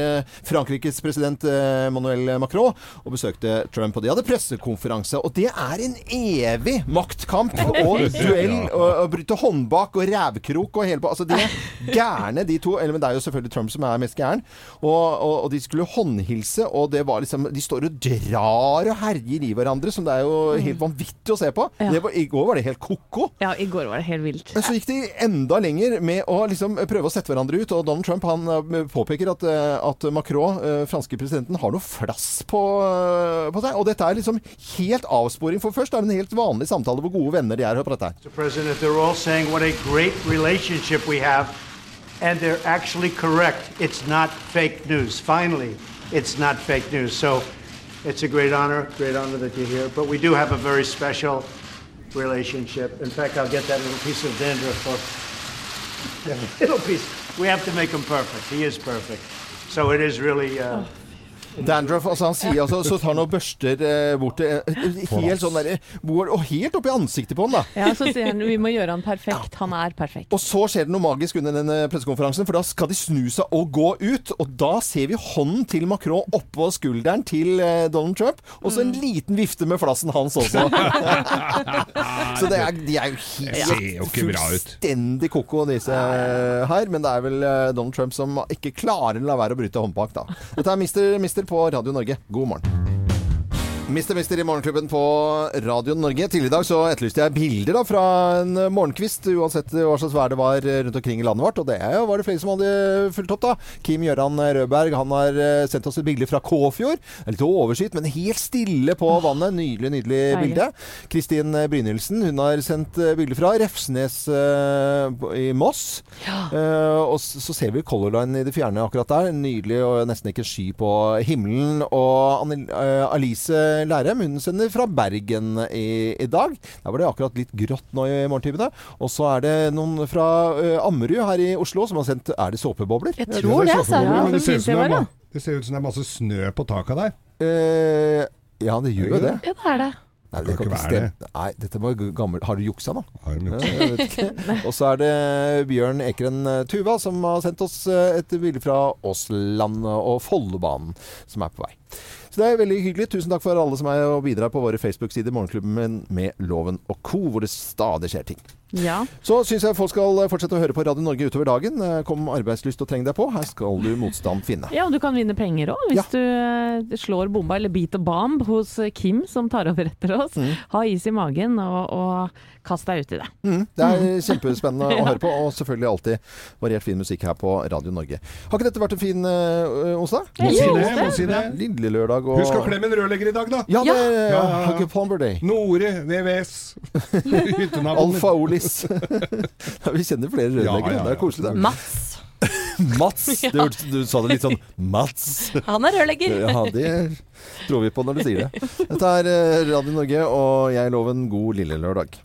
Frankrikes president Manuel Macron og besøkte Trump. Og de hadde pressekonferanse. Og det er en evig maktkamp og (laughs) duell og, og bryte håndbak og rævkrok og hele på Altså de er (laughs) gærne, de to. Eller, men det er jo selvfølgelig Trump som er mest gæren. Og, og, og de skulle håndhilse, og det var liksom De står og drar og herjer i hverandre, som det er jo helt vanvittig å se på. Ja. Det var, I går var det helt ko-ko. Ja, i går var det helt vilt. Men så gikk de enda lenger med å liksom prøve å sette hverandre ut. Og Donald Trump han eh, påpeker at, eh, at Macron, eh, franske presidenten, har noe flass på, på seg. Og dette er liksom helt avsporing. For først er det en helt vanlig samtale hvor gode venner de er. Hør på dette her. Mr. President, they're all saying what a great relationship we have, and they're actually correct. It's not fake news. Finally, it's not fake news. So it's a great honor, great honor that you're here. But we do have a very special relationship. In fact, I'll get that little piece of dandruff for (laughs) little piece. We have to make him perfect. He is perfect. So it is really. Uh, Dandruff, altså han sier altså, så tar han og børster eh, bort det eh, helt sånn der, Og helt opp i ansiktet på han, da. Ja, så sier han vi må gjøre han perfekt. Han er perfekt. Og så skjer det noe magisk under denne pressekonferansen, for da skal de snu seg og gå ut. Og da ser vi hånden til Macron oppå skulderen til eh, Donald Trump, og så en liten vifte med flassen hans også. (laughs) så det er, de er jo helt fullstendig ko-ko, disse eh, her. Men det er vel eh, Donald Trump som ikke klarer å la være å bryte håndbak, da. Dette er Mister på Radio Norge. God morgen. Mister Mister i Morgenklubben på Radio Norge. Tidligere i dag så etterlyste jeg bilder da fra en morgenkvist, uansett hva slags vær det var rundt omkring i landet vårt. Og det var det flere som hadde fulgt opp, da. Kim Gjøran Rødberg han har eh, sendt oss et bilde fra Kåfjord. Det er litt overskyet, men helt stille på vannet. Nydelig, nydelig Deilig. bilde. Kristin Brynildsen hun har sendt eh, bilde fra Refsnes uh, i Moss. Eh, og så ser vi Color Line i det fjerne akkurat der. Nydelig og nesten ikke sky på himmelen. Og Anne, uh, Alice Lærem. Hun sender fra Bergen i, i dag. Der var det akkurat litt grått nå i morgentimene. Og så er det noen fra eh, Ammerud her i Oslo som har sendt Er det såpebobler? Jeg tror det, altså. Ja, det, ser det det, var, er, da. det ser ut som det er masse snø på taket der. Eh, ja, det gjør jo det. Ja, det er det. Nei, Det kan ikke være det. Nei, dette var gammelt. Har du juksa, nå? Har du vet ikke. (laughs) Og så er det Bjørn Ekeren eh, Tuva som har sendt oss eh, et bilde fra Åsland og Follobanen som er på vei. Så det er veldig hyggelig. Tusen takk for alle som er og bidrar på våre Facebook-sider, Morgenklubben med Loven og co., hvor det stadig skjer ting. Ja. Så syns jeg folk skal fortsette å høre på Radio Norge utover dagen. Eh, Kom arbeidslyst og treng deg på. Her skal du motstand finne. Ja, og du kan vinne penger òg, hvis Ja. du eh, slår bomba eller beat a bomb hos eh, Kim som tar over etter oss. Ha is i magen og, og kast deg ut i det. Mm, det er kjempespennende (laughs) å høre på, og selvfølgelig alltid variert fin musikk her på Radio Norge. Har ikke dette vært en fin uh, onsdag? Må si det, det må si det. Lille lørdag og Husk å klemme en rørlegger i dag, da. Ja, det Ja. ja. Hugge Plumber Day. Nore VVS. Alfa Olis. (laughs) ja, vi kjenner flere rørleggere. Ja, ja, ja. Det er koselig, det. Mats. (laughs) Mats. (laughs) Du, du sa det litt sånn Mats. Han er rørlegger. Ja, det tror vi på når du sier det. Dette er eh, Radio Norge, og jeg lover en god lille lørdag.